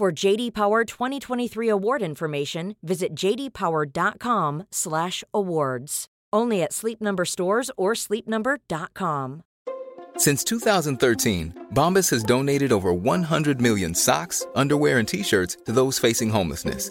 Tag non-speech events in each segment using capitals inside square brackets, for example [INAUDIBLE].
For JD Power 2023 award information, visit jdpower.com/awards. Only at Sleep Number stores or sleepnumber.com. Since 2013, Bombas has donated over 100 million socks, underwear, and t-shirts to those facing homelessness.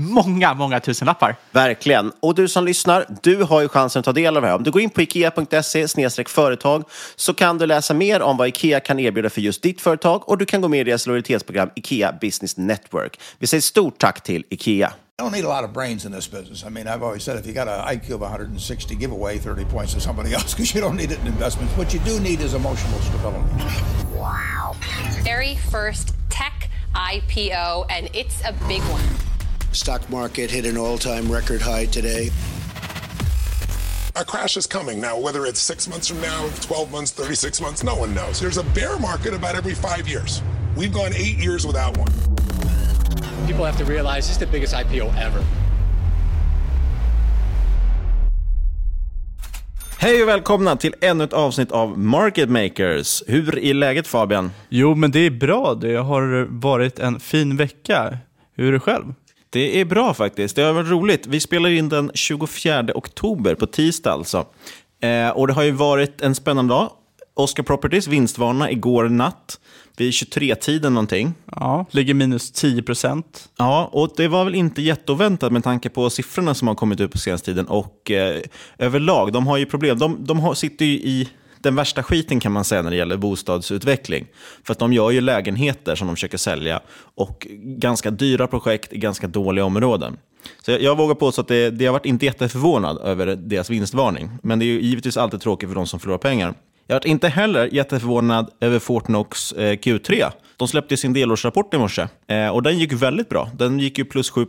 många, många tusenlappar. Verkligen. Och du som lyssnar, du har ju chansen att ta del av det här. Om du går in på ikea.se företag så kan du läsa mer om vad Ikea kan erbjuda för just ditt företag och du kan gå med i deras lojalitetsprogram Ikea Business Network. Vi säger stort tack till Ikea. I don't need a lot of brains in this business. I mean, I've always said if you got an IQ of 160, give away 30 points to somebody [LAUGHS] else because you don't need it in investments. What you do need is emotional stability. Wow. Very first tech IPO, and it's a big one. Stock market hit an all-time record high today. A crash is coming. Now, whether it's six months from now, 12 months, 36 months, no one knows. There's a bear market about every five years. We've gone eight years without one. People have to realize this is the biggest IPO ever. Hej och välkomna till ännu ett avsnitt av Market Makers. Hur är läget Fabian? Jo, men det är bra. Det har varit en fin vecka. Hur är det själv? Det är bra faktiskt. Det har varit roligt. Vi spelar in den 24 oktober, på tisdag alltså. Eh, och det har ju varit en spännande dag. Oscar Properties vinstvarna igår natt vid 23-tiden någonting. Ja, ligger minus 10 procent. Ja, och det var väl inte jätteoväntat med tanke på siffrorna som har kommit ut på senaste tiden. Och eh, överlag, de har ju problem. De, de har, sitter ju i den värsta skiten kan man säga när det gäller bostadsutveckling. För att de gör ju lägenheter som de försöker sälja och ganska dyra projekt i ganska dåliga områden. Så jag, jag vågar påstå att det, det har varit inte jätteförvånad över deras vinstvarning. Men det är ju givetvis alltid tråkigt för de som förlorar pengar. Jag har inte heller jätteförvånad över Fortnox eh, Q3. De släppte sin delårsrapport i morse eh, och den gick väldigt bra. Den gick ju plus 7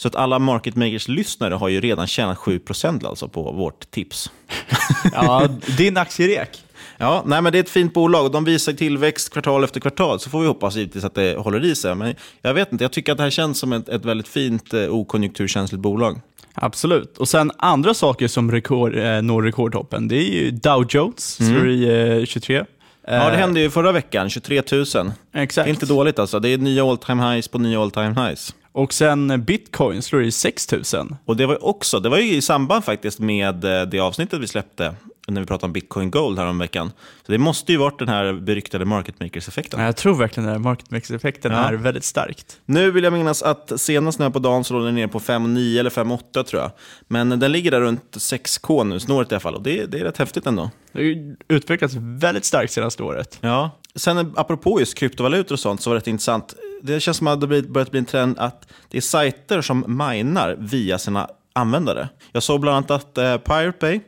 så att alla market makers-lyssnare har ju redan tjänat 7% alltså på vårt tips. [LAUGHS] ja, din aktierek. Ja, nej, men det är ett fint bolag och de visar tillväxt kvartal efter kvartal. Så får vi hoppas givetvis att det håller i sig. Men jag vet inte, jag tycker att det här känns som ett, ett väldigt fint eh, okonjunkturkänsligt bolag. Absolut. Och sen andra saker som rekord, eh, når rekordtoppen, det är ju Dow Jones, Mm. i eh, 23. Ja, det hände ju förra veckan, 23 000. Exakt. Det är inte dåligt alltså. Det är nya all time highs på nya all time highs. Och sen Bitcoin slår i 6000. Och det var också, det var ju i samband faktiskt med eh, det avsnittet vi släppte när vi pratade om Bitcoin Gold här om veckan. Så det måste ju varit den här beryktade market makers-effekten. Ja, Jag tror verkligen att market mix-effekten Ja. är väldigt starkt. Nu vill jag minnas att senast nu på dagen så låg den ner på 5,9 eller 5,8 tror jag. Men den ligger där runt 6K nu, snåret i alla fall. Och det, det är rätt häftigt ändå. Det har utvecklats väldigt starkt senaste året. Ja. Sen apropå just kryptovalutor och sånt så var det rätt intressant. Det känns som att det har börjat bli en trend att det är sajter som minar via sina användare. Jag såg bland annat att eh, Pirate Bay,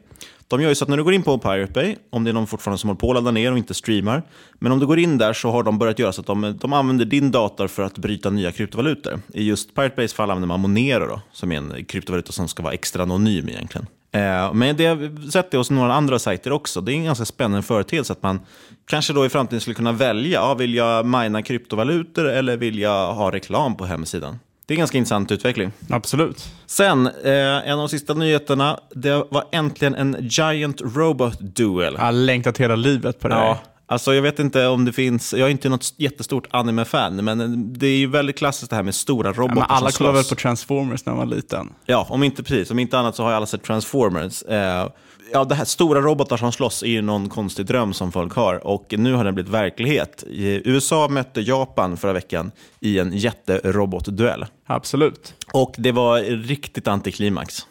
de gör ju så att när du går in på Pirate Bay, om det är någon fortfarande som håller på att ladda ner och inte streamar, men om du går in där så har de börjat göra så att de, de använder din dator för att bryta nya kryptovalutor. I just Pirate Bays fall använder man Monero då, som är en kryptovaluta som ska vara extra anonym egentligen. Eh, Men det har vi sett det hos några andra sajter också. Det är en ganska spännande företeelse att man kanske då i framtiden skulle kunna välja, ja, vill jag mina kryptovalutor eller vill jag ha reklam på hemsidan? Det är en ganska intressant utveckling. Absolut. Sen, eh, en av de sista nyheterna, det var äntligen en Giant Robot Duel. Jag har längtat hela livet på det här. Ja, alltså jag vet inte om det finns, jag är inte något jättestort anime-fan, men det är ju väldigt klassiskt det här med stora Ja, robotar men alla kollade väl på Transformers när man var liten? Ja, om inte precis. Om inte annat så har ju alla sett Transformers. Eh, ja, det här stora robotar som slåss är ju någon konstig dröm som folk har och nu har den blivit verklighet. I USA mötte Japan förra veckan i en jätterobotduell. Absolut. Och det var riktigt antiklimax.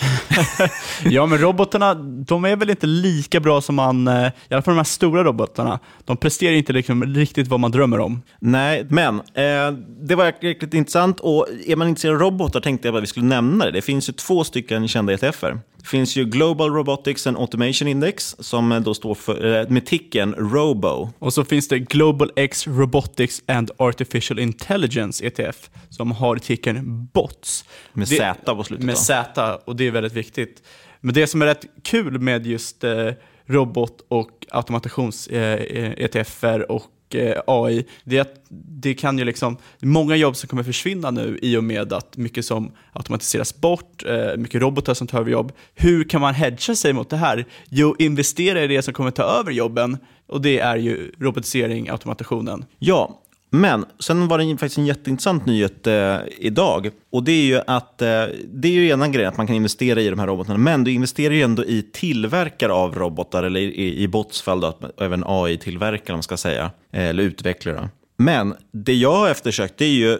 [LAUGHS] Ja, men robotarna, de är väl inte lika bra som man, eh, i alla fall de här stora robotarna, de presterar inte liksom riktigt vad man drömmer om. Nej, men eh, det var riktigt intressant och är man intresserad av robotar tänkte jag att vi skulle nämna det. Det finns ju två stycken kända ETFer. Finns ju Global Robotics and Automation Index som eh, då står för, eh, med ticken ROBO. Och så finns det Global X Robotics and Artificial Intelligence ETF som har tickern BOTS. Med Det- Z på slutet, Med? Z, och det är väldigt viktigt. Men det som är rätt kul med just eh, robot och automations-ETFer och eh, Eh, AI, det är att det kan ju liksom, många jobb som kommer försvinna nu i och med att mycket som automatiseras bort, eh, mycket robotar som tar över jobb. Hur kan man hedga sig mot det här? Jo, investera i det som kommer ta över jobben och det är ju robotisering, automationen. Ja, men sen var det en- faktiskt en jätteintressant nyhet eh, idag. Och det är ju att eh, det är ju ena grejen att man kan investera i de här robotarna, men du investerar ju ändå i tillverkare av robotar, eller i, i bots fall då, även AI-tillverkare om man ska säga, eh, eller utvecklare. Men det jag har eftersökt det är ju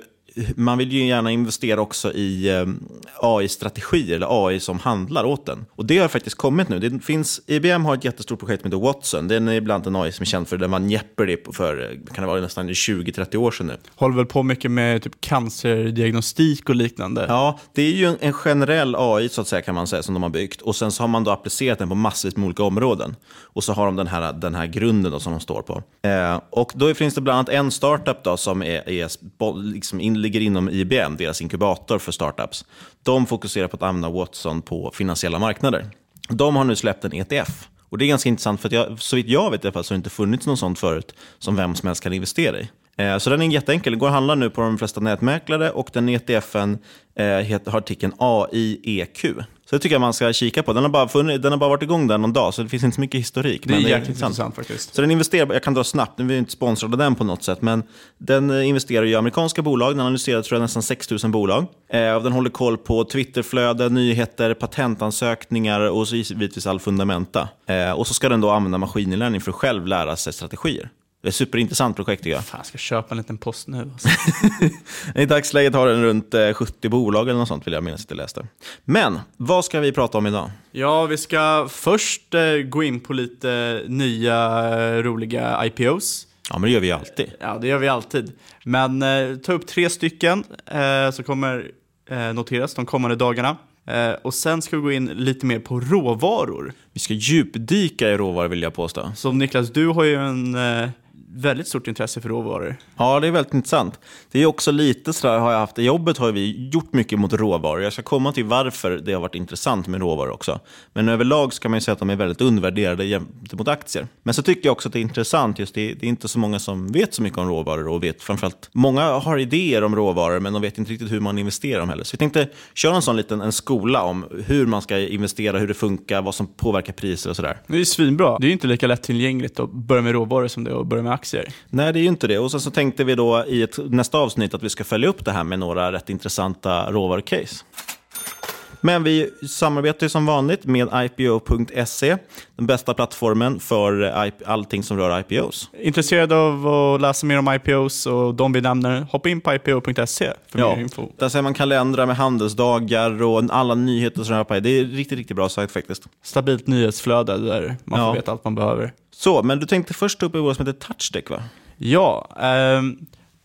man vill ju gärna investera också i eh, AI-strategier, eller AI som handlar åt den. Och det har faktiskt kommit nu. Det finns, IBM har ett jättestort projekt som heter Watson. Den är ibland en AI som är känd för, den vann Jeopardy för, eh, kan det vara nästan 20-30 år sedan nu. Håller väl på mycket med typ cancerdiagnostik och liknande. Ja, det är ju en, en generell AI så att säga kan man säga som de har byggt. Och sen så har man då applicerat den på massvis med olika områden. Och så har de den här, den här grunden då som de står på. Eh, och då finns det bland annat en startup då som är, är liksom in, ligger inom IBM, deras inkubator för startups. De fokuserar på att använda Watson på finansiella marknader. De har nu släppt en ETF. Och det är ganska intressant för att jag, så vitt jag vet i alla fall så har det inte funnits något sånt förut som vem som helst kan investera i. Eh, Så den är jätteenkel. Den går att handla nu på de flesta nätmäklare och den ETFen eh, har artikeln AIEQ. Så det tycker jag man ska kika på. Den har, bara funnits, den har bara varit igång där någon dag, så det finns inte så mycket historik. Det är jäkligt intressant faktiskt. Så den investerar, jag kan dra snabbt, nu är vi inte sponsrade av den på något sätt, men den eh, investerar i amerikanska bolag. Den analyserar tror jag, nästan 6 000 bolag. Eh, den håller koll på Twitterflöde, nyheter, patentansökningar och så givetvis all fundamenta. Eh, och så ska den då använda maskininlärning för att själv lära sig strategier. Det är ett superintressant projekt tycker jag. Fan, jag ska köpa en liten post nu. Alltså. [LAUGHS] I dagsläget har den runt eh, 70 bolag eller något sånt vill jag minnas att jag läste. Men vad ska vi prata om idag? Ja, vi ska först eh, gå in på lite nya eh, roliga IPOs. Ja, men det gör vi alltid. Ja, det gör vi alltid. Men eh, ta upp tre stycken eh, som kommer eh, noteras de kommande dagarna. Eh, och sen ska vi gå in lite mer på råvaror. Vi ska djupdyka i råvaror vill jag påstå. Så Niklas, du har ju en eh, väldigt stort intresse för råvaror. Ja, det är väldigt intressant. Det är också lite sådär, har jag haft, i jobbet har vi gjort mycket mot råvaror. Jag ska komma till varför det har varit intressant med råvaror också. Men överlag ska man ju säga att de är väldigt undervärderade jämfört mot aktier. Men så tycker jag också att det är intressant, just det, det är inte så många som vet så mycket om råvaror och vet framförallt, många har idéer om råvaror men de vet inte riktigt hur man investerar dem heller. Så vi tänkte köra en sån liten en skola om hur man ska investera, hur det funkar, vad som påverkar priser och sådär. Det är svinbra. Det är ju inte lika lättillgängligt att börja med råvaror som det är att börja med aktier. Nej, det är ju inte det. Och sen så tänkte vi då i ett nästa avsnitt att vi ska följa upp det här med några rätt intressanta råvarucase. Men vi samarbetar som vanligt med IPO.se, den bästa plattformen för allting som rör IPOs. Intresserad av att läsa mer om IPOs och de vi nämner, hoppa in på IPO.se för ja, mer info. Där ser man kalendrar med handelsdagar och alla nyheter som rör på Det är en riktigt, riktigt bra sajt faktiskt. Stabilt nyhetsflöde där man får Ja. veta allt man behöver. Så, men du tänkte först ta upp bolag som heter TouchTech va? Ja, ehm,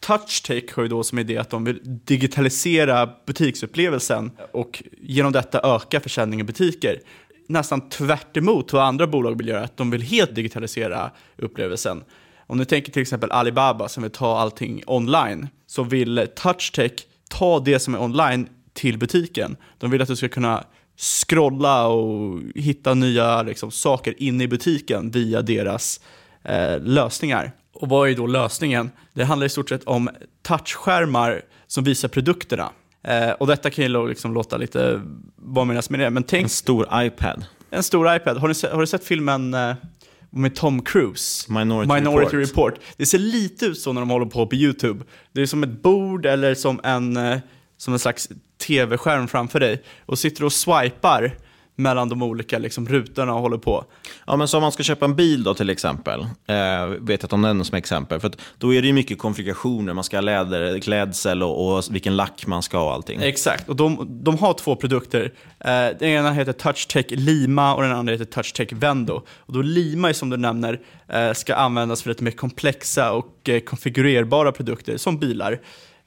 Touchtake har ju då som idé att de vill digitalisera butiksupplevelsen och genom detta öka försäljningen i butiker. Nästan tvärt emot vad andra bolag vill göra, att de vill helt digitalisera upplevelsen. Om ni tänker till exempel Alibaba som vill ta allting online, så vill TouchTech ta det som är online till butiken. De vill att du ska kunna scrolla och hitta nya liksom, saker inne i butiken via deras eh, lösningar. Och vad är då lösningen? Det handlar i stort sett om touchskärmar som visar produkterna. Eh, och detta kan ju liksom låta lite, vad menas med det? Men tänk, En stor iPad. en stor iPad. Har, ni har du sett filmen eh, med Tom Cruise? Minority, Minority Report. Report. Det ser lite ut så när de håller på på YouTube. Det är som ett bord eller som en, eh, som en slags tv-skärm framför dig. Och sitter och swipar mellan de olika liksom, rutorna och håller på. Ja, men så om man ska köpa en bil då till exempel, eh, vet jag att de nämner som exempel, för då är det ju mycket konfigurationer, man ska ha läderklädsel och, och vilken lack man ska ha och allting. Exakt, och de, de har två produkter. Eh, den ena heter TouchTech Lima och den andra heter TouchTech Vendo. Och då Lima, som du nämner, eh, ska användas för lite mer komplexa och eh, konfigurerbara produkter, som bilar.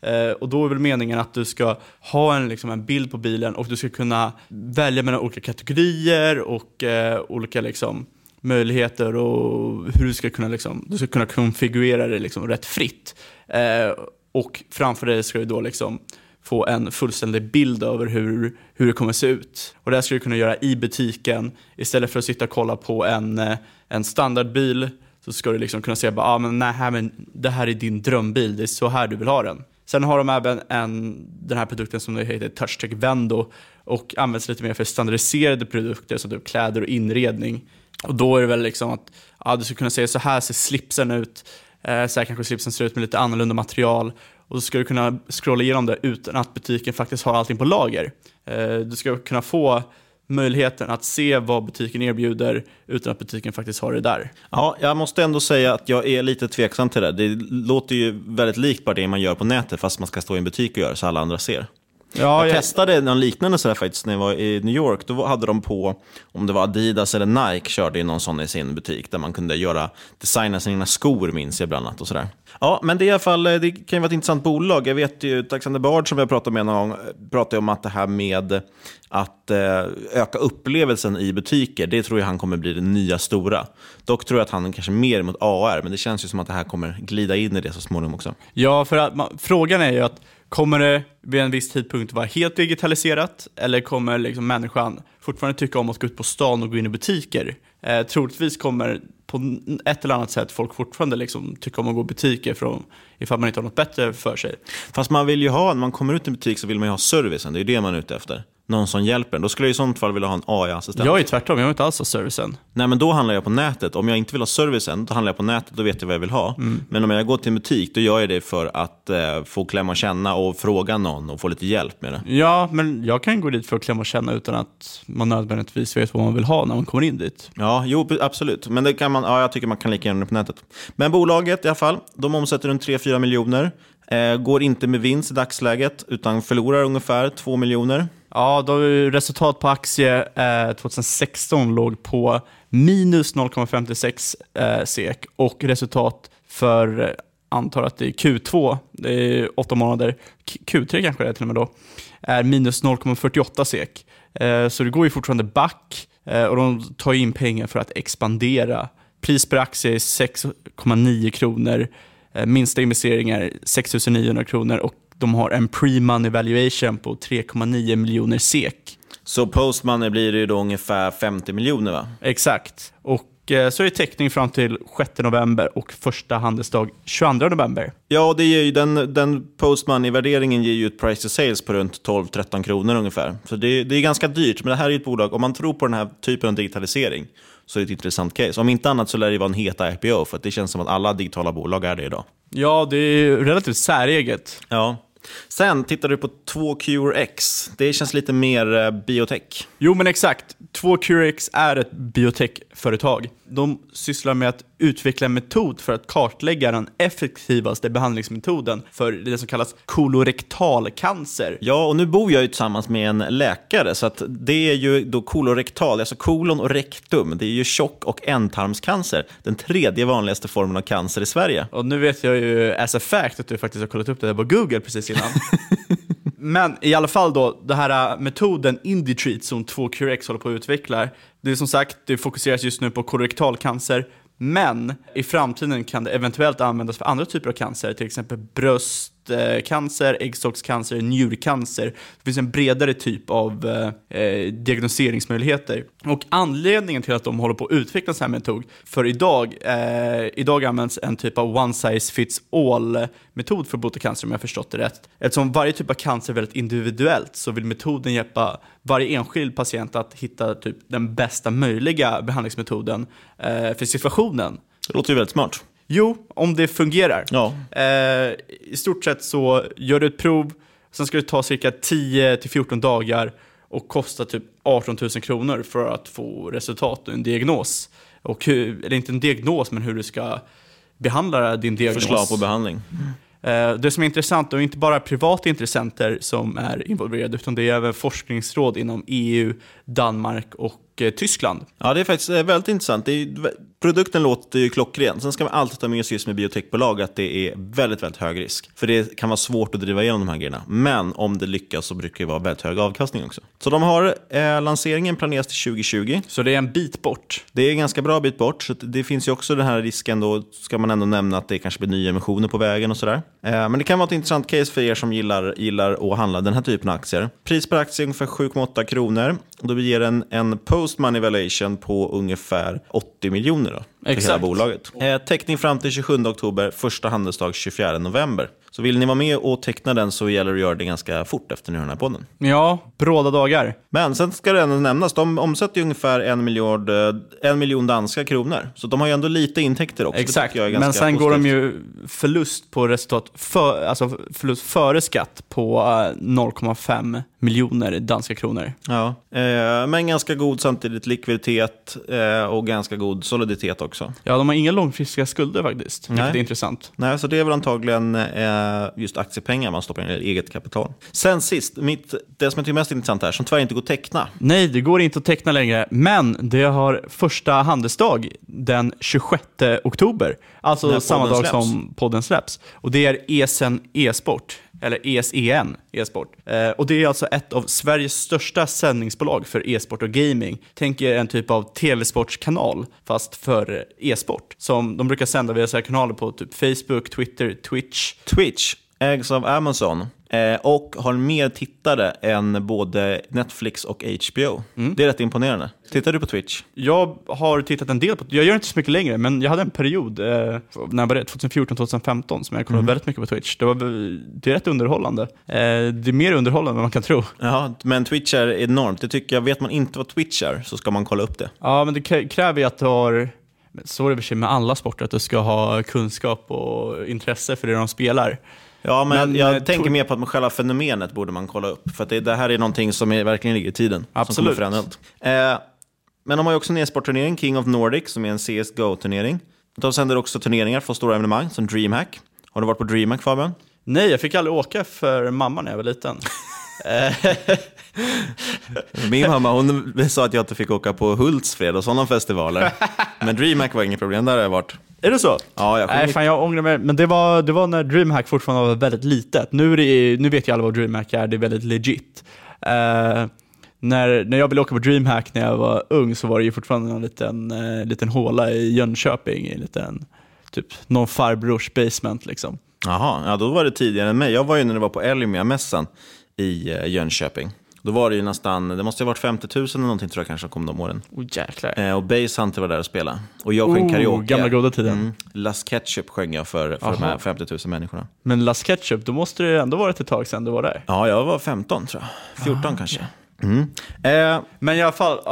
Eh, och då är väl meningen att du ska ha en, liksom, en bild på bilen och du ska kunna välja mellan olika kategorier och eh, olika liksom, möjligheter och hur du ska kunna, liksom, du ska kunna konfigurera det liksom, rätt fritt. Eh, och framför dig ska du då liksom få en fullständig bild över hur, hur det kommer se ut. Och det här ska du kunna göra i butiken istället för att sitta och kolla på en, eh, en standardbil så ska du liksom kunna säga bara, ah, men, nej, här, men det här är din drömbil, det är så här du vill ha den. Sen har de även en, den här produkten som nu heter TouchTech Vendo och används lite mer för standardiserade produkter som typ kläder och inredning. Och då är det väl liksom att ja, du ska kunna säga så här ser slipsen ut, eh, så här kanske slipsen ser ut med lite annorlunda material och så ska du kunna scrolla igenom det utan att butiken faktiskt har allting på lager. Eh, du ska kunna få möjligheten att se vad butiken erbjuder utan att butiken faktiskt har det där. Ja, jag måste ändå säga att jag är lite tveksam till det. Det låter ju väldigt likt bara det man gör på nätet, fast man ska stå i en butik och göra så alla andra ser. Ja, jag testade någon liknande sådär faktiskt när jag var i New York. Då hade de på, om det var Adidas eller Nike, körde någon sån i sin butik där man kunde göra, designa sina skor minns jag bland annat och sådär. Ja, men det är i alla fall, det kan ju vara ett intressant bolag. Jag vet ju, Alexander Bard som jag pratade med någon gång, pratade om att det här med att eh, öka upplevelsen i butiker, det tror jag han kommer bli det nya stora. Dock tror jag att han kanske mer mot AR, men det känns ju som att det här kommer glida in i det så småningom också. Ja, för att man, frågan är ju att kommer det vid en viss tidpunkt vara helt digitaliserat eller kommer liksom människan fortfarande tycka om att gå ut på stan och gå in i butiker? Eh, troligtvis kommer på ett eller annat sätt folk fortfarande liksom tycka om att gå i butiker från, ifall man inte har något bättre för sig. Fast man vill ju ha, när man kommer ut i en butik så vill man ju ha servicen, det är ju det man är ute efter. Någon som hjälper en. Då skulle jag i sånt fall vilja ha en AI-assistent. Jag är tvärtom, jag vill inte alls ha servicen. Nej, men då handlar jag på nätet. Om jag inte vill ha servicen, då handlar jag på nätet. Då vet jag vad jag vill ha. Mm. Men om jag går till en butik, då gör jag det för att eh, få klämma och känna och fråga någon och få lite hjälp med det. Ja, men jag kan gå dit för att klämma och känna utan att man nödvändigtvis vet vad man vill ha när man kommer in dit. Ja, jo, absolut. Men det kan man, ja, jag tycker man kan lika gärna det på nätet. Men bolaget i alla fall, de omsätter runt 3-4 miljoner. Eh, går inte med vinst i dagsläget, utan förlorar ungefär 2 miljoner. Ja, då resultat på aktie eh, 2016 låg på minus 0,56 eh, SEK och resultat för, eh, antar att det är Q2, det är åtta månader, Q3 kanske det är till och med då, är minus 0,48 SEK. Eh, så det går ju fortfarande back eh, och de tar in pengar för att expandera pris per aktie är 6,9 kronor. Eh, minsta investeringar 6 900 kronor och de har en pre-money valuation på 3,9 miljoner SEK. Så post-money blir det ju då ungefär 50 miljoner va? Exakt. Och eh, så är det täckning fram till 6 november och första handelsdag 22 november. Ja, det ger ju den, den post-money-värderingen ger ju ett price to sales på runt 12-13 kronor ungefär. Så det, det är ganska dyrt, men det här är ett bolag, om man tror på den här typen av digitalisering, så är det ett intressant case. Om inte annat så lär det vara en het IPO, för att det känns som att alla digitala bolag är det idag. Ja, det är relativt säreget. Ja. Sen tittar du på 2QRX. Det känns lite mer eh, biotech. Jo, men exakt. 2QRX är ett biotechföretag. De sysslar med att utveckla en metod för att kartlägga den effektivaste behandlingsmetoden för det som kallas kolorektalcancer. Ja, och nu bor jag ju tillsammans med en läkare, så att det är ju då kolorektal, alltså kolon och rektum. Det är ju tjock och ändtarmscancer, den tredje vanligaste formen av cancer i Sverige. Och nu vet jag ju as a fact att du faktiskt har kollat upp det där på Google precis innan. [LAUGHS] Men i alla fall då, den här metoden metoden IndiTreat som 2QRX håller på att utveckla, det är som sagt, det fokuseras just nu på kolorektalcancer, men i framtiden kan det eventuellt användas för andra typer av cancer, till exempel bröst, bröstcancer, äggstockscancer, njurcancer. Det finns en bredare typ av eh, eh, diagnoseringsmöjligheter. Och anledningen till att de håller på att utveckla en sån här metod, för idag, eh, idag används en typ av one size fits all metod för att bota cancer om jag förstått det rätt. Eftersom varje typ av cancer är väldigt individuellt så vill metoden hjälpa varje enskild patient att hitta typ den bästa möjliga behandlingsmetoden eh, för situationen. Det låter ju väldigt smart. Jo, om det fungerar. Ja. Eh, I stort sett så gör du ett prov, sen ska det ta cirka 10-14 dagar och kosta typ 18 000 kronor för att få resultat och en diagnos. Och hur, eller inte en diagnos, men hur du ska behandla din diagnos. Förslag på behandling. Eh, Det som är intressant, och inte bara privata intressenter som är involverade, utan det är även forskningsråd inom EU, Danmark och eh, Tyskland. Ja, det är faktiskt eh, väldigt intressant. Är, produkten låter ju klockren. Sen ska man alltid ta med sig just med biotechbolag att det är väldigt, väldigt hög risk. För det kan vara svårt att driva igenom de här grejerna. Men om det lyckas så brukar det vara väldigt hög avkastning också. Så de har eh, lanseringen planeras till 2020. Så det är en bit bort. Det är en ganska bra bit bort. Så det finns ju också den här risken då, ska man ändå nämna att det kanske blir nya emissioner på vägen och sådär. Eh, men det kan vara ett intressant case för er som gillar, gillar att handla den här typen av aktier. Pris per aktie är ungefär 7,8 kronor. Då ger en, en post-money valuation på ungefär 80 miljoner då, för hela Exakt. bolaget. Eh, täckning fram till 27 oktober, första handelsdag 24 november. Så vill ni vara med och teckna den så gäller det att göra det ganska fort efter ni hör den här podden. Ja, bråda dagar. Men sen ska det ändå nämnas, de omsätter ju ungefär en, miljard, eh, en miljon danska kronor. Så de har ju ändå lite intäkter också. Exakt, men sen går de positivt. ju förlust på resultat, för, alltså förlust före skatt på eh, 0,5 miljoner danska kronor. Ja, eh, men ganska god samtidigt likviditet eh, och ganska god soliditet också. Ja, de har inga långfristiga skulder faktiskt, vilket Nej. är intressant. Nej, så det är väl antagligen eh, just aktiepengar man stoppar in i eget kapital. Sen sist, mitt, det som jag tycker är mest intressant här, som tyvärr inte går att teckna. Nej, det går inte att teckna längre, men det har första handelsdag den 26 oktober. Alltså samma dag släpps. som podden släpps. Och det är ESN e-sport, eller ESEN e-sport. Eh, och det är alltså ett av Sveriges största sändningsbolag för e-sport och gaming. Tänk er en typ av tv-sportskanal, fast för e-sport. Som de brukar sända via sina kanaler på typ Facebook, Twitter, Twitch. Twitch ägs av Amazon och har mer tittare än både Netflix och HBO. Mm. Det är rätt imponerande. Tittar du på Twitch? Jag har tittat en del på Jag gör inte så mycket längre, men jag hade en period eh, när jag började, 2014-2015, som jag kollade Mm. väldigt mycket på Twitch. Det, var, det är rätt underhållande. Eh, det är mer underhållande än man kan tro. Ja, men Twitch är enormt. Det tycker jag, vet man inte vad Twitch är så ska man kolla upp det. Ja, men det krä- kräver ju att du har, så är det med alla sporter, att du ska ha kunskap och intresse för det de spelar. Ja, men, Men, jag eh, tänker mer på att själva fenomenet borde man kolla upp. För det, det här är någonting som är, verkligen ligger i tiden. Absolut. Eh, men de har ju också en e-sportturnering, King of Nordic, som är en CSGO-turnering. De sänder också turneringar för stora evenemang, som DreamHack. Har du varit på DreamHack, Fabian? Nej, jag fick aldrig åka för mamma när jag var liten. [LAUGHS] [LAUGHS] Min mamma hon sa att jag inte fick åka på Hultsfred och sådana festivaler. Men DreamHack var inget problem, där har jag varit. Är det så? Ja, jag Nej, fan jag ångrar mig. Men det var, det var när DreamHack fortfarande var väldigt litet. Nu, är det, nu vet ju alla vad DreamHack är, det är väldigt legit. Eh, när, när jag ville åka på DreamHack när jag var ung så var det ju fortfarande en liten, eh, liten håla i Jönköping, en liten, typ någon farbrors basement liksom. Jaha, ja, då var det tidigare än mig. Jag var ju när det var på Elmia-mässan i eh, Jönköping. Då var det ju nästan, det måste ha varit 50 000 eller någonting tror jag kanske kom de åren. Oh, jäklar. Eh, och Base Hunter var där och spelade. Och jag sjöng Oh, karaoke. gamla goda tiden. Mm. Las Ketchup sjöng jag för, för de här 50 000 människorna. Men Las Ketchup, då måste det ju ändå varit ett tag sedan du var där. Ja, jag var 15 tror jag. 14 Ah, kanske. Mm. Eh, Men i alla fall... [LAUGHS]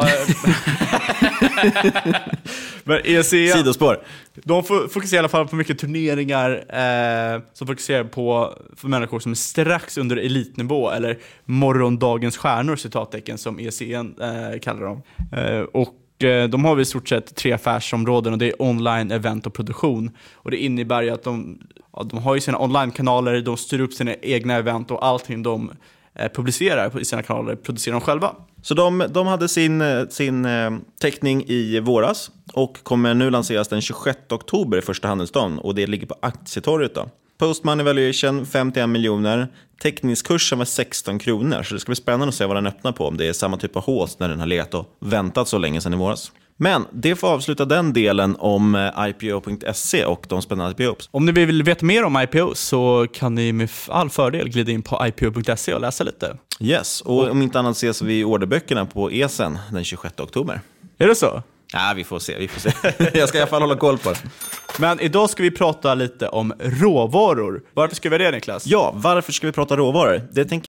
[LAUGHS] men ECN, Sidospår. de fo- fokuserar i alla fall på mycket turneringar eh, som fokuserar på för människor som är strax under elitnivå, eller morgondagens stjärnor, citattecken, som ECN eh, kallar dem. Eh, och eh, de har i stort sett tre affärsområden och det är online, event och produktion. Och det innebär ju att de, ja, de har ju sina online-kanaler, de styr upp sina egna event och allting de Eh, publicerar i sina kanaler producerar de själva. Så de, de hade sin, eh, sin eh, teckning i våras och kommer nu lanseras den 26 oktober i första handelsdagen och det ligger på Aktietorget. Då. Post money valuation 51 miljoner, teckningskursen var 16 kronor så det ska bli spännande att se vad den öppnar på, om det är samma typ av hås när den har legat och väntat så länge sedan i våras. Men det får avsluta den delen om eh, IPO.se och de spännande IPOs. Om ni vill veta mer om IPO så kan ni med all fördel glida in på ipo.se och läsa lite. Yes, och om inte annat ses vi i orderböckerna på ESEN den 26 oktober. Är det så? Ja, vi får se. Vi får se. [LAUGHS] Jag ska i alla fall hålla koll på det. Men idag ska vi prata lite om råvaror. Varför ska vi göra det Niklas? Ja, varför ska vi prata råvaror? Det tänker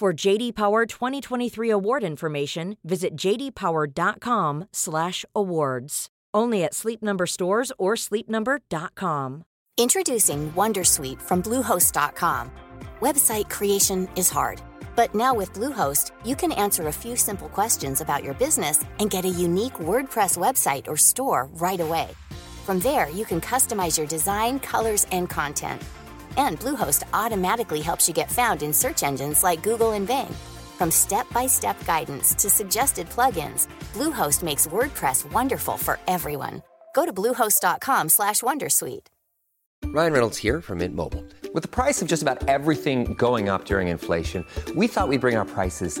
For JD Power 2023 award information, visit jdpower.com/awards. Only at Sleep Number stores or sleepnumber.com. Introducing Wondersuite from Bluehost.com. Website creation is hard, but now with Bluehost, you can answer a few simple questions about your business and get a unique WordPress website or store right away. From there, you can customize your design, colors, and content. And Bluehost automatically helps you get found in search engines like Google and Bing. From step-by-step guidance to suggested plugins, Bluehost makes WordPress wonderful for everyone. Go to bluehost.com/wondersuite. Ryan Reynolds here from Mint Mobile. With the price of just about everything going up during inflation, we thought we'd bring our prices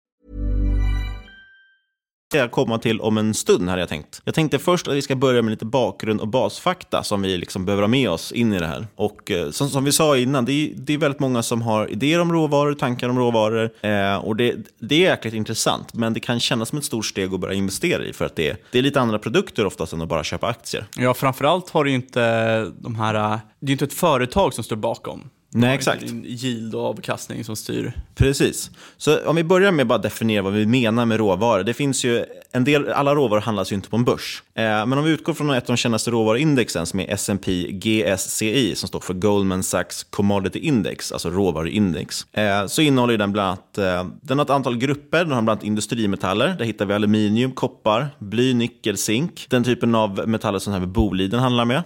Jag komma till om en stund, hade jag tänkt. Jag tänkte först att vi ska börja med lite bakgrund och basfakta som vi liksom behöver ha med oss in i det här. Och eh, som, som vi sa innan, det är, det är väldigt många som har idéer om råvaror, tankar om råvaror. Eh, och det, det är jäkligt intressant, men det kan kännas som ett stort steg att börja investera i för att det, det är lite andra produkter oftast än att bara köpa aktier. Ja, framförallt har du inte de här, eh, det är ju inte ett företag som står bakom. Nej, Det är exakt. inte din yield och avkastning som styr. Precis. Så om vi börjar med att bara definiera vad vi menar med råvaror. Det finns ju en del, alla råvaror handlas ju inte på en börs. Eh, men om vi utgår från ett av de kändaste råvaruindexen som är S&P GSCI som står för Goldman Sachs Commodity Index, alltså råvaruindex. Eh, så innehåller den bland annat, eh, den har ett antal grupper. Den har bland annat industrimetaller. Där hittar vi aluminium, koppar, bly, nickel, zink. Den typen av metaller som här med Boliden handlar med.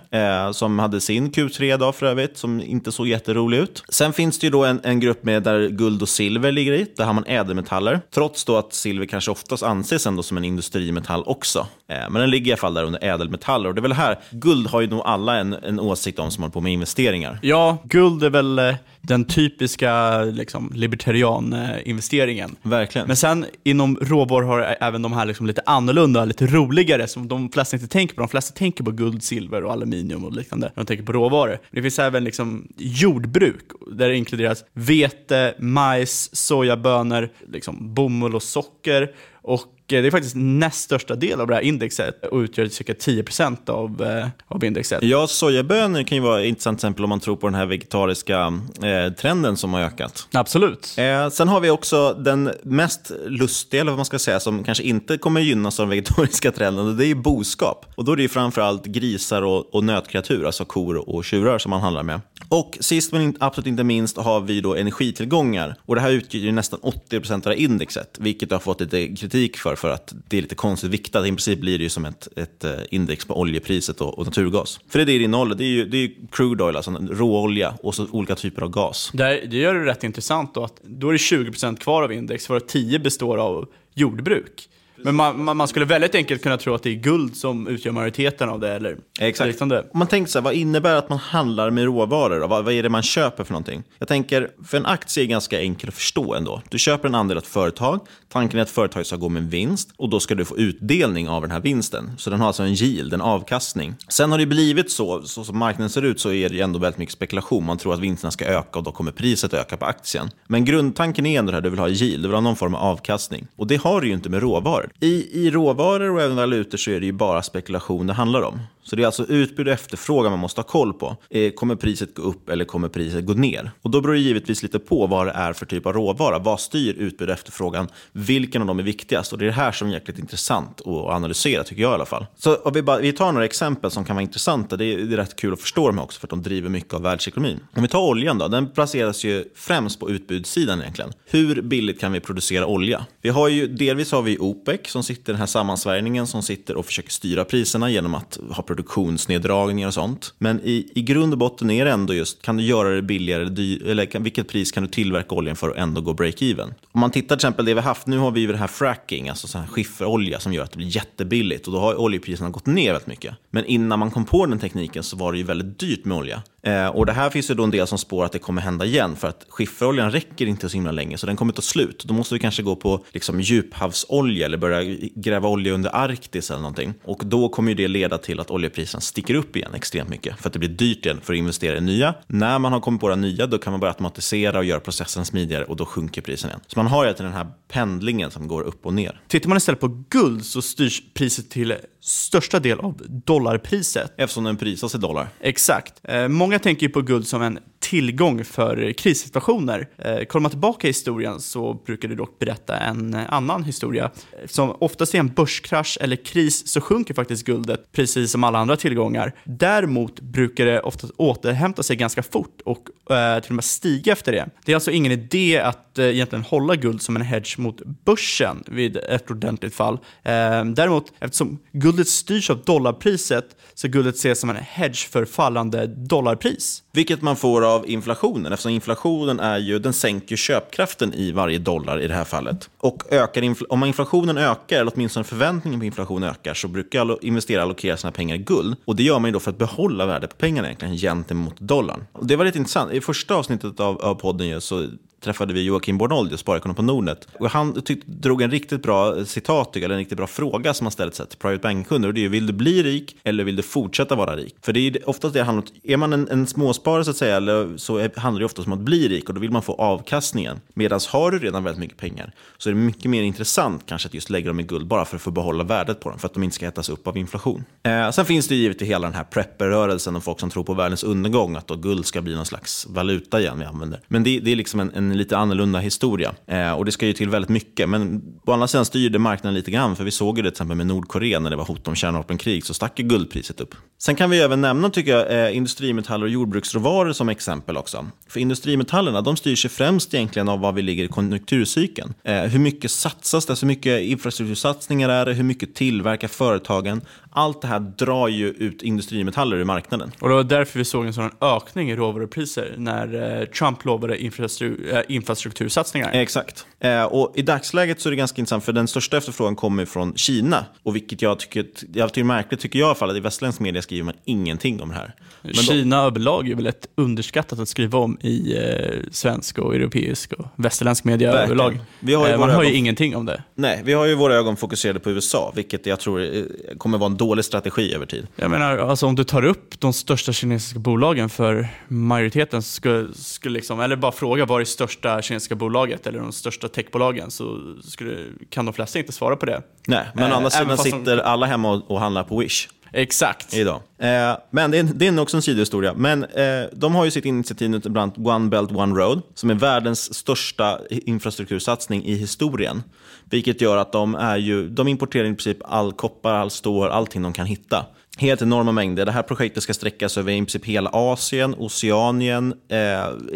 Som hade sin Q3 idag för övrigt, som inte såg jätterolig rolig ut. Sen finns det ju då en, en grupp med där guld och silver ligger i. Där har man ädelmetaller. Trots då att silver kanske oftast anses ändå som en industrimetall också. Eh, men den ligger i alla fall där under ädelmetaller. Och det är väl här, guld har ju nog alla en, en åsikt om som håller på med investeringar. Ja, guld är väl eh, den typiska liksom, libertarian-investeringen. Verkligen. Men sen inom råvaror har även de här liksom lite annorlunda, lite roligare, som de flesta inte tänker på. De flesta tänker på guld, silver och aluminium och liknande när de tänker på råvaror. Det finns även liksom jordbruk, där det inkluderas vete, majs, sojabönor, liksom bomull och socker. Och eh, det är faktiskt näst största del av det här indexet och utgör cirka 10% av, eh, av indexet. Ja, sojabönor kan ju vara ett intressant exempel om man tror på den här vegetariska eh, trenden som har ökat. Absolut. Eh, sen har vi också den mest lustiga, eller vad man ska säga, som kanske inte kommer gynnas av den vegetariska trenden, och det är ju boskap. Och då är det ju framförallt grisar och, och nötkreatur, alltså kor och tjurar som man handlar med. Och sist men absolut inte minst har vi då energitillgångar. Och det här utgör ju nästan 80% av det indexet, vilket jag har fått lite kritik för, för att det är lite konstigt viktat. I princip blir det ju som ett, ett eh, index på oljepriset och, och naturgas. För det är det det innehåller. Det är ju, det är ju crude oil, alltså råolja och så olika typer av gas. Det, det gör det rätt intressant då, att då är det 20% kvar av index, varav 10 består av jordbruk. Men man, man, man skulle väldigt enkelt kunna tro att det är guld som utgör majoriteten av det, eller Exakt. liknande. Om man tänker så här, vad innebär att man handlar med råvaror? Då? Vad, vad är det man köper för någonting? Jag tänker, för en aktie är ganska enkel att förstå ändå. Du köper en andel av ett företag, tanken är att företaget ska gå med vinst och då ska du få utdelning av den här vinsten. Så den har alltså en yield, en avkastning. Sen har det blivit så, så som marknaden ser ut så är det ändå väldigt mycket spekulation. Man tror att vinsterna ska öka och då kommer priset öka på aktien. Men grundtanken är ändå det här, du vill ha yield, du vill ha någon form av avkastning. Och det har du ju inte med råvaror. I, i råvaror och även valutor så är det ju bara spekulation det handlar om. Så det är alltså utbud och efterfrågan man måste ha koll på. Eh, kommer priset gå upp eller kommer priset gå ner? Och då beror det givetvis lite på vad det är för typ av råvara. Vad styr utbud och efterfrågan? Vilken av dem är viktigast? Och det är det här som är jäkligt intressant att analysera, tycker jag i alla fall. Så om vi, bara, vi tar några exempel som kan vara intressanta. Det är, det är rätt kul att förstå dem också, för att de driver mycket av världsekonomin. Om vi tar oljan då, den placeras ju främst på utbudssidan egentligen. Hur billigt kan vi producera olja? Vi har ju, delvis har vi OPEC som sitter, i den här sammansvärjningen som sitter och försöker styra priserna genom att ha produktionsneddragningar och sånt. Men i, i grund och botten är det ändå just, kan du göra det billigare, dy, eller kan, vilket pris kan du tillverka oljan för att ändå gå break-even? Om man tittar till exempel det vi har haft, nu har vi ju det här fracking, alltså sån här skifferolja som gör att det blir jättebilligt och då har oljepriserna gått ner väldigt mycket. Men innan man kom på den tekniken så var det ju väldigt dyrt med olja. Eh, och det här finns ju då en del som spår att det kommer hända igen för att skifferoljan räcker inte så himla länge så den kommer ta slut. Då måste vi kanske gå på liksom, djuphavsolja eller börja gräva olja under Arktis eller någonting. Och då kommer ju det leda till att oljepriserna sticker upp igen extremt mycket för att det blir dyrt igen för att investera i nya. När man har kommit på det nya då kan man börja automatisera och göra processen smidigare och då sjunker prisen igen. Så man har ju den här pendlingen som går upp och ner. Tittar man istället på guld så styrs priset till största del av dollarpriset. Eftersom den prisas i dollar. Exakt. Eh, många tänker ju på guld som en tillgång för krissituationer. Eh, kollar man tillbaka i historien så brukar du dock berätta en annan historia. Som oftast i en börskrasch eller kris så sjunker faktiskt guldet precis som alla andra tillgångar. Däremot brukar det oftast återhämta sig ganska fort och eh, till och med stiga efter det. Det är alltså ingen idé att eh, egentligen hålla guld som en hedge mot börsen vid ett ordentligt fall. Eh, däremot, eftersom guldet styrs av dollarpriset så guldet ses som en hedge för fallande dollarpris. Vilket man får av inflationen, eftersom inflationen är ju, den sänker köpkraften i varje dollar i det här fallet. Och ökar infl- om inflationen ökar, eller åtminstone förväntningen på inflation ökar, så brukar allo- investerare allokera sina pengar i guld. Och det gör man ju då för att behålla värdet på pengarna egentligen gentemot dollarn. Och det var lite intressant. I första avsnittet av, av podden ju, så träffade vi Joakim Bornold, sparekonom på Nordnet. Och han tyck, drog en riktigt bra eh, citat, eller en riktigt bra fråga som han ställt sig till private bank-kunder. Och det är ju, vill du bli rik eller vill du fortsätta vara rik? För det är oftast det handlar om. Är man en, en småsparare så att säga, eller, så är, handlar det oftast om att bli rik och då vill man få avkastningen. Medan har du redan väldigt mycket pengar så är det mycket mer intressant kanske att just lägga dem i guld bara för att få behålla värdet på dem, för att de inte ska ätas upp av inflation. Eh, sen finns det ju givetvis hela den här prepperrörelsen och folk som tror på världens undergång, att då guld ska bli någon slags valuta igen vi använder. Men det, det är liksom en, en lite annorlunda historia. Eh, och det ska ju till väldigt mycket. Men på andra sidan styrde marknaden lite grann. För vi såg ju det till exempel med Nordkorea när det var hot om kärnvapenkrig. Så stack ju guldpriset upp. Sen kan vi även nämna, tycker jag, eh, industrimetaller och jordbruksråvaror som exempel också. För industrimetallerna, de styrs ju främst egentligen av var vi ligger i konjunkturcykeln. Eh, hur mycket satsas det? Hur mycket infrastruktursatsningar är det? Hur mycket tillverkar företagen? Allt det här drar ju ut industrimetaller ur marknaden. Och det var därför vi såg en sådan ökning i råvarupriser när eh, Trump lovade infrastruktur, eh, infrastruktursatsningar. Exakt. Eh, och I dagsläget så är det ganska intressant för den största efterfrågan kommer från Kina. Och vilket jag tycker, jag tycker är märkligt, tycker jag i alla fall, att i västerländsk media skriver man ingenting om det här. Men då- Kina överlag är väl ett underskattat att skriva om i eh, svensk och europeisk och västerländsk media Verkligen. överlag. Vi har ju eh, man hör ju ögon- ingenting om det. Nej, vi har ju våra ögon fokuserade på USA, vilket jag tror eh, kommer vara en dålig strategi över tid. Jag menar, alltså om du tar upp de största kinesiska bolagen för majoriteten, skulle, skulle liksom, eller bara fråga vad är det största kinesiska bolaget eller de största techbolagen, så skulle, kan de flesta inte svara på det. Nej, men Eh, andra sidan fast de- sitter alla hemma och, och handlar på Wish. Exakt. Idag. Eh, men det är, det är också en sidohistoria. Men eh, de har ju sitt initiativ nu bland annat One Belt One Road, som är världens största infrastruktursatsning i historien. Vilket gör att de, är ju, de importerar i princip all koppar, all stål, allting de kan hitta. Helt enorma mängder. Det här projektet ska sträckas över i princip hela Asien, Oceanien, eh,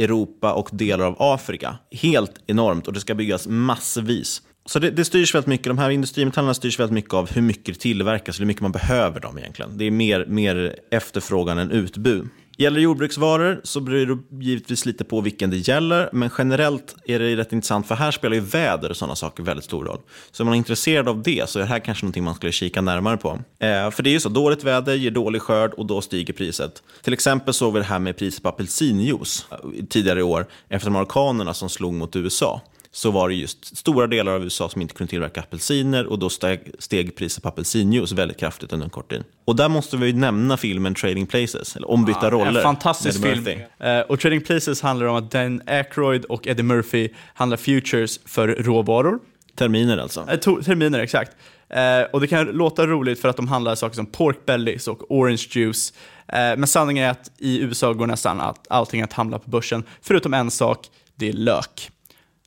Europa och delar av Afrika. Helt enormt och det ska byggas massvis. Så det, det styrs väldigt mycket, de här industrimetallerna styrs väldigt mycket av hur mycket det tillverkas, hur mycket man behöver dem egentligen. Det är mer, mer efterfrågan än utbud. Gäller jordbruksvaror så beror det givetvis lite på vilken det gäller, men generellt är det rätt intressant för här spelar ju väder och sådana saker väldigt stor roll. Så om man är intresserad av det så är det här kanske någonting man skulle kika närmare på. Eh, för det är ju så, dåligt väder ger dålig skörd och då stiger priset. Till exempel såg vi det här med priset på apelsinjuice eh, tidigare i år efter de orkanerna som slog mot USA så var det just stora delar av USA som inte kunde tillverka apelsiner och då steg, steg priset på apelsinjuice väldigt kraftigt under en kort tid. Och där måste vi ju nämna filmen Trading Places, eller Ombytta Ja, roller. En fantastisk film. Eh, och Trading Places handlar om att Dan Aykroyd och Eddie Murphy handlar futures för råvaror. Terminer alltså. To- terminer, exakt. Eh, och det kan låta roligt för att de handlar saker som pork bellies och orange juice. Men sanningen är att i USA går nästan allt, allting att handla på börsen, förutom en sak, det är lök.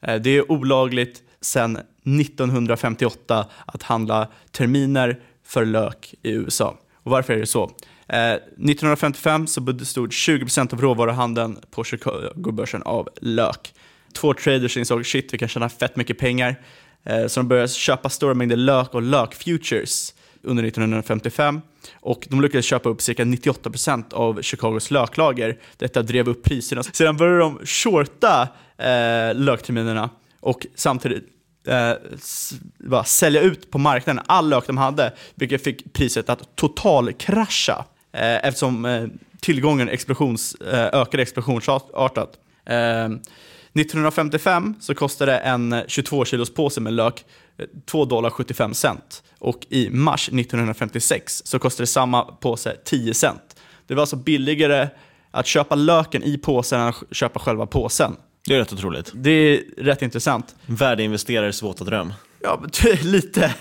Eh, det är olagligt sedan 1958 att handla terminer för lök i USA. Och varför är det så? Eh, 1955 så bestod 20% av råvaruhandeln på Chicagobörsen av lök. Två traders insåg shit, vi kan tjäna fett mycket pengar. Eh, så de började köpa stora mängder lök och lökfutures under 1955 och de lyckades köpa upp cirka 98% av Chicagos löklager. Detta drev upp priserna. Sedan började de shorta eh, lökterminerna och samtidigt eh, bara sälja ut på marknaden all lök de hade, vilket fick priset att totalkrascha eh, eftersom eh, tillgången explosions, eh, ökade explosionsartat. Eh, 1955 så kostade en 22 kilos påse med lök 2 dollar 75 cent och i mars 1956 så kostade samma påse 10 cent. Det var alltså billigare att köpa löken i påsen än att köpa själva påsen. Det är rätt otroligt. Det är rätt intressant. Värdeinvesterares våta dröm. Ja, [LAUGHS] lite.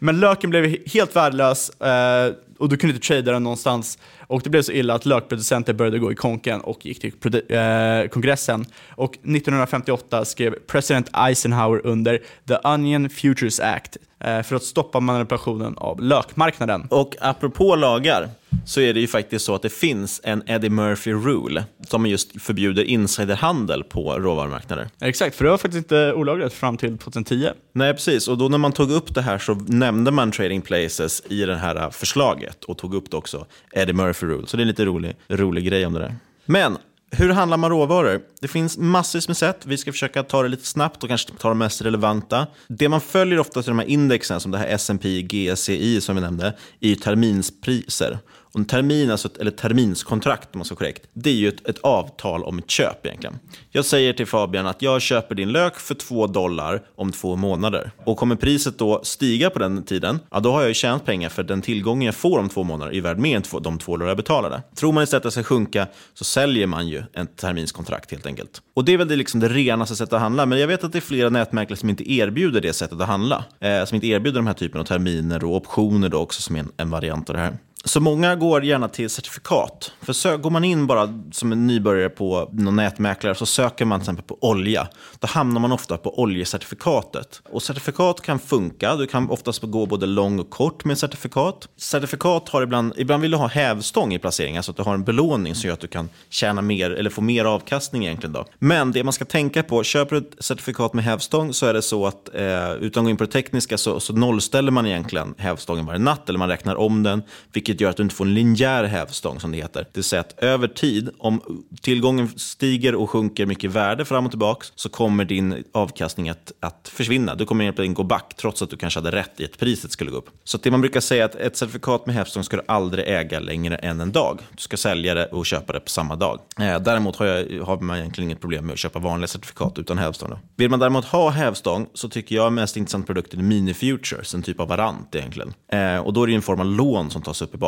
Men löken blev helt värdelös eh, och du kunde inte trada den någonstans. Och det blev så illa att lökproducenter började gå i konken och gick till eh, kongressen. Och 1958 skrev president Eisenhower under The Onion Futures Act eh, för att stoppa manipulationen av lökmarknaden. Och apropå lagar så är det ju faktiskt så att det finns en Eddie Murphy Rule som just förbjuder insiderhandel på råvarumarknader. Exakt, för det var faktiskt inte olagligt fram till 2010. Nej, precis. Och då när man tog upp det här så nämnde man Trading Places i det här förslaget och tog upp det också, Eddie Murphy Rule. Så det är en lite rolig, rolig grej om det där. Men hur handlar man råvaror? Det finns massvis med sätt. Vi ska försöka ta det lite snabbt och kanske ta de mest relevanta. Det man följer ofta i de här indexen, som det här S&P GSCI som vi nämnde, är ju terminspriser. Och en termin, alltså ett, eller terminskontrakt om man ska vara korrekt, det är ju ett, ett avtal om ett köp egentligen. Jag säger till Fabian att jag köper din lök för två dollar om två månader. Och kommer priset då stiga på den tiden, ja då har jag ju tjänat pengar för den tillgången jag får om två månader är värd mer än två, de två dollar jag betalade. Tror man istället att det ska sjunka så säljer man ju ett terminskontrakt helt enkelt. Och det är väl det, liksom det renaste sättet att handla, men jag vet att det är flera nätmäklare som inte erbjuder det sättet att handla. Eh, som inte erbjuder de här typen av terminer och optioner då också som är en, en variant av det här. Så många går gärna till certifikat. För sö- går man in bara som en nybörjare på någon nätmäklare så söker man till exempel på olja. Då hamnar man ofta på oljecertifikatet. Och certifikat kan funka. Du kan oftast gå både lång och kort med certifikat. Certifikat har ibland, ibland vill du ha hävstång i placeringen så alltså att du har en belåning som gör att du kan tjäna mer eller få mer avkastning egentligen. Då. Men det man ska tänka på, köper du ett certifikat med hävstång så är det så att eh, utan att gå in på det tekniska så, så nollställer man egentligen hävstången varje natt eller man räknar om den, vilket gör att du inte får en linjär hävstång som det heter. Det vill säga att över tid, om tillgången stiger och sjunker mycket i värde fram och tillbaka så kommer din avkastning att, att försvinna. Du kommer egentligen gå back trots att du kanske hade rätt i att priset skulle gå upp. Så det man brukar säga är att ett certifikat med hävstång ska du aldrig äga längre än en dag. Du ska sälja det och köpa det på samma dag. Eh, däremot har, jag, har man egentligen inget problem med att köpa vanliga certifikat utan hävstång. Då. Vill man däremot ha hävstång så tycker jag mest intressant produkt är Mini Futures, en typ av varant egentligen. Eh, och då är det en form av lån som tas upp i bakgrunden.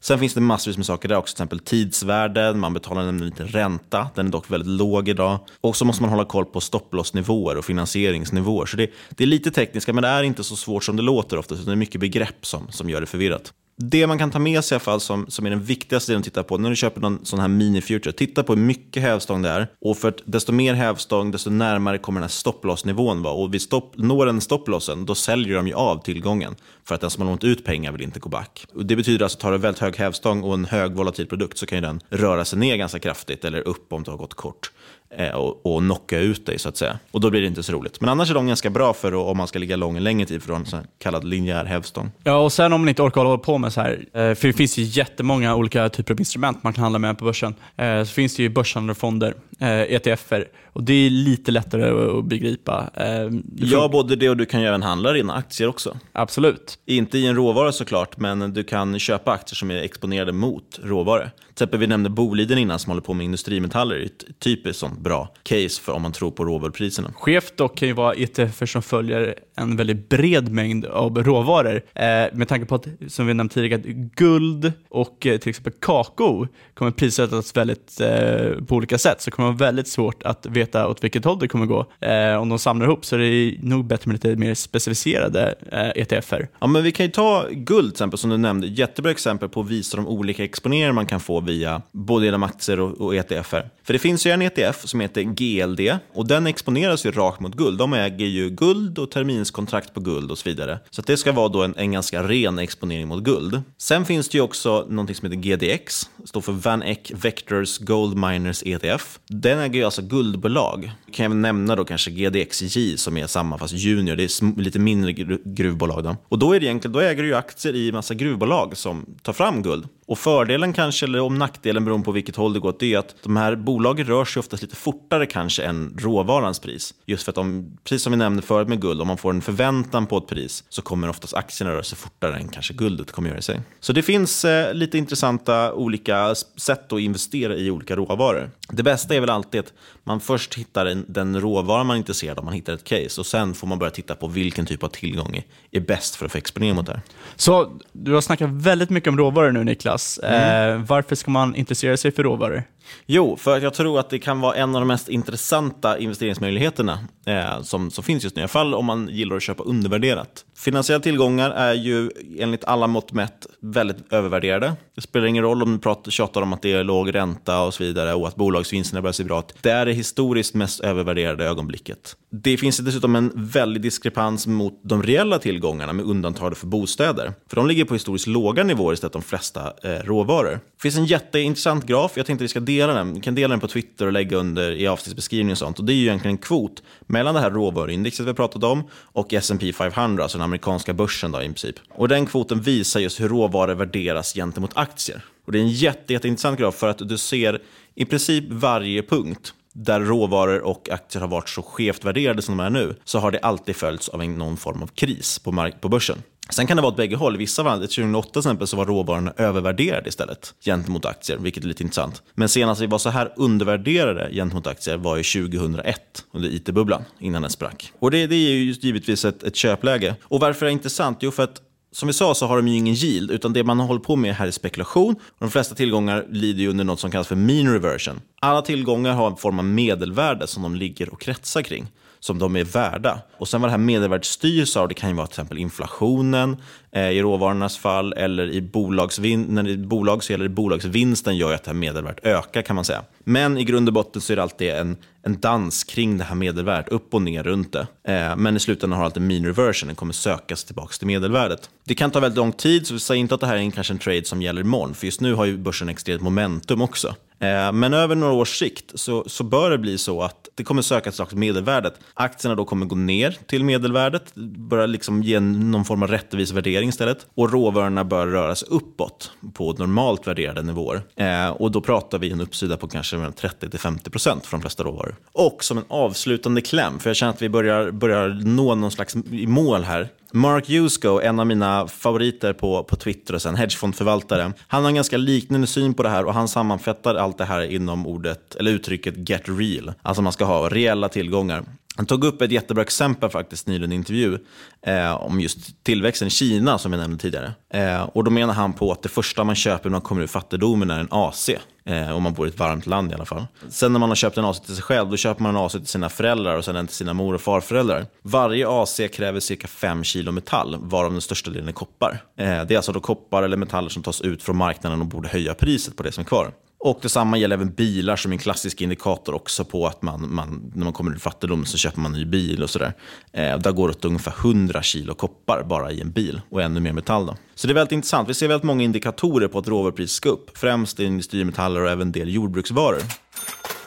Sen finns det massvis med saker där också, till exempel tidsvärden, man betalar en liten ränta, den är dock väldigt låg idag. Och så måste man hålla koll på stopplossnivåer och finansieringsnivåer. Så det, det är lite tekniska, men det är inte så svårt som det låter ofta, utan det är mycket begrepp som, som gör det förvirrat. Det man kan ta med sig i alla fall som, som är den viktigaste delen att titta på när du köper någon sån här mini-future, titta på hur mycket hävstång det är. Och för att desto mer hävstång, desto närmare kommer den här stopplossnivån vara. Och vid stopp, når den stopplossen, då säljer de ju av tillgången. För att den som har lånat ut pengar vill inte gå back. Och det betyder alltså att tar du väldigt hög hävstång och en hög volatil produkt så kan ju den röra sig ner ganska kraftigt eller upp om du har gått kort Eh, och, och knocka ut dig så att säga. Och då blir det inte så roligt. Men annars är de ganska bra för om man ska ligga lång en längre tid för en kallad linjär hävstång. Ja, och sen om man inte orkar hålla på med så här, eh, för det finns ju jättemånga olika typer av instrument man kan handla med på börsen. Eh, så finns det ju börshandlarfonder ETFer, och det är lite lättare att begripa. Får- Ja, både det och du kan ju även handla dina aktier också. Absolut. Inte i en råvara såklart, men du kan köpa aktier som är exponerade mot råvaror. Till exempel, vi nämnde Boliden innan som håller på med industrimetaller. Det är ett typiskt sånt bra case för om man tror på råvarupriserna. Skevt dock kan ju vara ETFer som följer en väldigt bred mängd av råvaror. Eh, med tanke på att, som vi nämnt tidigare, guld och eh, till exempel kakao kommer prissättas väldigt eh, på olika sätt. Så det kommer vara väldigt svårt att veta åt vilket håll det kommer gå. Eh, om de samlar ihop så är det nog bättre med lite mer specificerade eh, ETFer. Ja, men vi kan ju ta guld till exempel, som du nämnde. Jättebra exempel på att visa de olika exponeringar man kan få via både genom aktier och, och ETFer. För det finns ju en ETF som heter GLD och den exponeras ju rakt mot guld. De äger ju guld och terminskontrakt på guld och så vidare. Så att det ska vara då en, en ganska ren exponering mot guld. Sen finns det ju också någonting som heter GDX, står för Van Eck Vectors Gold Miners ETF. Den äger ju alltså guldbolag. Kan jag nämna då kanske GDXJ som är samma fast junior, det är lite mindre gruvbolag. Då. Och då, är det egentligen, då äger du ju aktier i massa gruvbolag som tar fram guld. Och fördelen kanske, eller om nackdelen beroende på vilket håll det går åt, det är att de här bolagen rör sig oftast lite fortare kanske än råvarans pris. Just för att de, precis som vi nämnde förut med guld, om man får en förväntan på ett pris så kommer oftast aktierna röra sig fortare än kanske guldet kommer göra i sig. Så det finns eh, lite intressanta olika sätt att investera i olika råvaror. Det bästa är väl alltid att man först hittar en, den råvara man är intresserad av, man hittar ett case och sen får man börja titta på vilken typ av tillgång är, är bäst för att få exponering mot det här. Så du har snackat väldigt mycket om råvaror nu Niklas. Mm. Eh, varför ska man intressera sig för råvaror? Jo, för att jag tror att det kan vara en av de mest intressanta investeringsmöjligheterna eh, som, som finns just nu. I alla fall om man gillar att köpa undervärderat. Finansiella tillgångar är ju enligt alla mått mätt väldigt övervärderade. Det spelar ingen roll om du pratar, tjatar om att det är låg ränta och så vidare och att bolagsvinsterna börjar se bra ut. Det är det historiskt mest övervärderade ögonblicket. Det finns dessutom en väldig diskrepans mot de reella tillgångarna med undantag för bostäder. För de ligger på historiskt låga nivåer istället för de flesta eh, råvaror. Det finns en jätteintressant graf, jag tänkte vi ska dela den. Vi kan dela den på Twitter och lägga under i avsnittsbeskrivningen och sånt. Och det är ju egentligen en kvot mellan det här råvaruindexet vi har pratat om och S&P 500, alltså den amerikanska börsen då, i princip. Och den kvoten visar just hur råvaror värderas gentemot aktier. Och det är en jätte, jätteintressant graf för att du ser i princip varje punkt där råvaror och aktier har varit så skevt värderade som de är nu, så har det alltid följts av en, någon form av kris på, mark- på börsen. Sen kan det vara åt bägge håll. Vissa fall, 2008 till exempel, så var råvarorna övervärderade istället gentemot aktier, vilket är lite intressant. Men senast vi var så här undervärderade gentemot aktier var ju 2001, under IT-bubblan, innan den sprack. Och det, det är ju givetvis ett, ett köpläge. Och varför är det intressant? Jo, för att som vi sa så har de ju ingen yield, utan det man håller på med här är spekulation. Och de flesta tillgångar lider ju under något som kallas för mean reversion. Alla tillgångar har en form av medelvärde som de ligger och kretsar kring som de är värda. Och sen vad det här medelvärdet styrs av, det kan ju vara till exempel inflationen eh, i råvarornas fall, eller i bolagsvin när det är bolag så gäller det bolagsvinsten gör ju att det här medelvärdet ökar kan man säga. Men i grund och botten så är det alltid en, en dans kring det här medelvärdet, upp och ner runt det. Eh, men i slutändan har alltid mean reversion, den kommer sökas tillbaka till medelvärdet. Det kan ta väldigt lång tid, så vi säger inte att det här är en, kanske en trade som gäller imorgon, för just nu har ju börsen extremt momentum också. Eh, men över några års sikt så, så bör det bli så att det kommer söka ett till medelvärdet. Aktierna då kommer gå ner till medelvärdet, börja liksom ge någon form av rättvis värdering istället. Och råvarorna bör röra sig uppåt på normalt värderade nivåer. Eh, och då pratar vi en uppsida på kanske mellan 30-50% för de flesta råvaror. Och som en avslutande kläm, för jag känner att vi börjar, börjar nå någon slags mål här. Mark Yusko, en av mina favoriter på, på Twitter och sen hedgefondförvaltare, han har en ganska liknande syn på det här och han sammanfattar allt det här inom ordet, eller uttrycket get real. Alltså man ska ha reella tillgångar. Han tog upp ett jättebra exempel faktiskt nyligen i en intervju eh, om just tillväxten i Kina som jag nämnde tidigare. Eh, och då menar han på att det första man köper när man kommer ur fattigdomen är en AC. Eh, om man bor i ett varmt land i alla fall. Sen när man har köpt en AC till sig själv, då köper man en AC till sina föräldrar och sen en till sina mor och farföräldrar. Varje AC kräver cirka 5 kilo metall, varav den största delen är koppar. Eh, det är alltså då koppar eller metaller som tas ut från marknaden och borde höja priset på det som är kvar. Och detsamma gäller även bilar som är en klassisk indikator också på att man, man när man kommer ur fattigdom så köper man en ny bil och sådär. Eh, där går det åt ungefär 100 kilo koppar bara i en bil och ännu mer metall. Då. Så det är väldigt intressant. Vi ser väldigt många indikatorer på att råvarupriset ska upp. Främst industrimetaller och även en del jordbruksvaror.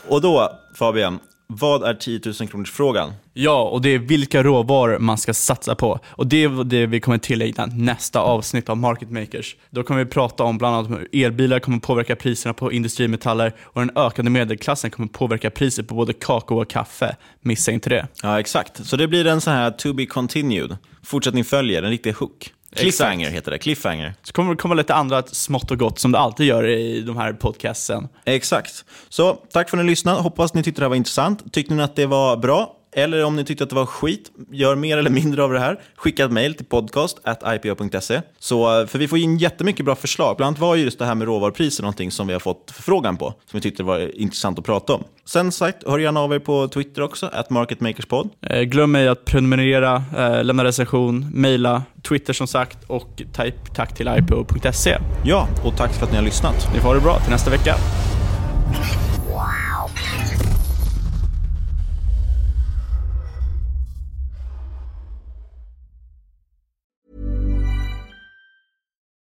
Och då, Fabian, vad är 10 000 kronors frågan? Ja, och det är vilka råvaror man ska satsa på. Och det är det vi kommer tillägga nästa avsnitt av Market Makers. Då kommer vi prata om bland annat hur elbilar kommer påverka priserna på industrimetaller och den ökande medelklassen kommer påverka priset på både kakao och kaffe. Missa inte det. Ja, exakt. Så det blir en sån här to be continued. Fortsättning följer, en riktig hook. Cliffhanger Exakt. heter det, cliffhanger. Så kommer det komma lite andra smått och gott som det alltid gör i de här podcastsen. Exakt. Så tack för att ni lyssnade. Hoppas ni tyckte det här var intressant. Tyckte ni att det var bra? Eller om ni tyckte att det var skit, gör mer eller mindre av det här. Skicka ett mejl till podcast.ipo.se. Så, för vi får in jättemycket bra förslag. Bland annat var ju just det här med råvarupriser någonting som vi har fått förfrågan på. Som vi tyckte var intressant att prata om. Sen sagt, hör gärna av er på Twitter också, at marketmakerspod. Eh, glöm ej att prenumerera, eh, lämna recension, mejla, Twitter som sagt och typ, tack till ipo.se. Ja, och tack för att ni har lyssnat. Ni får ha det bra till nästa vecka.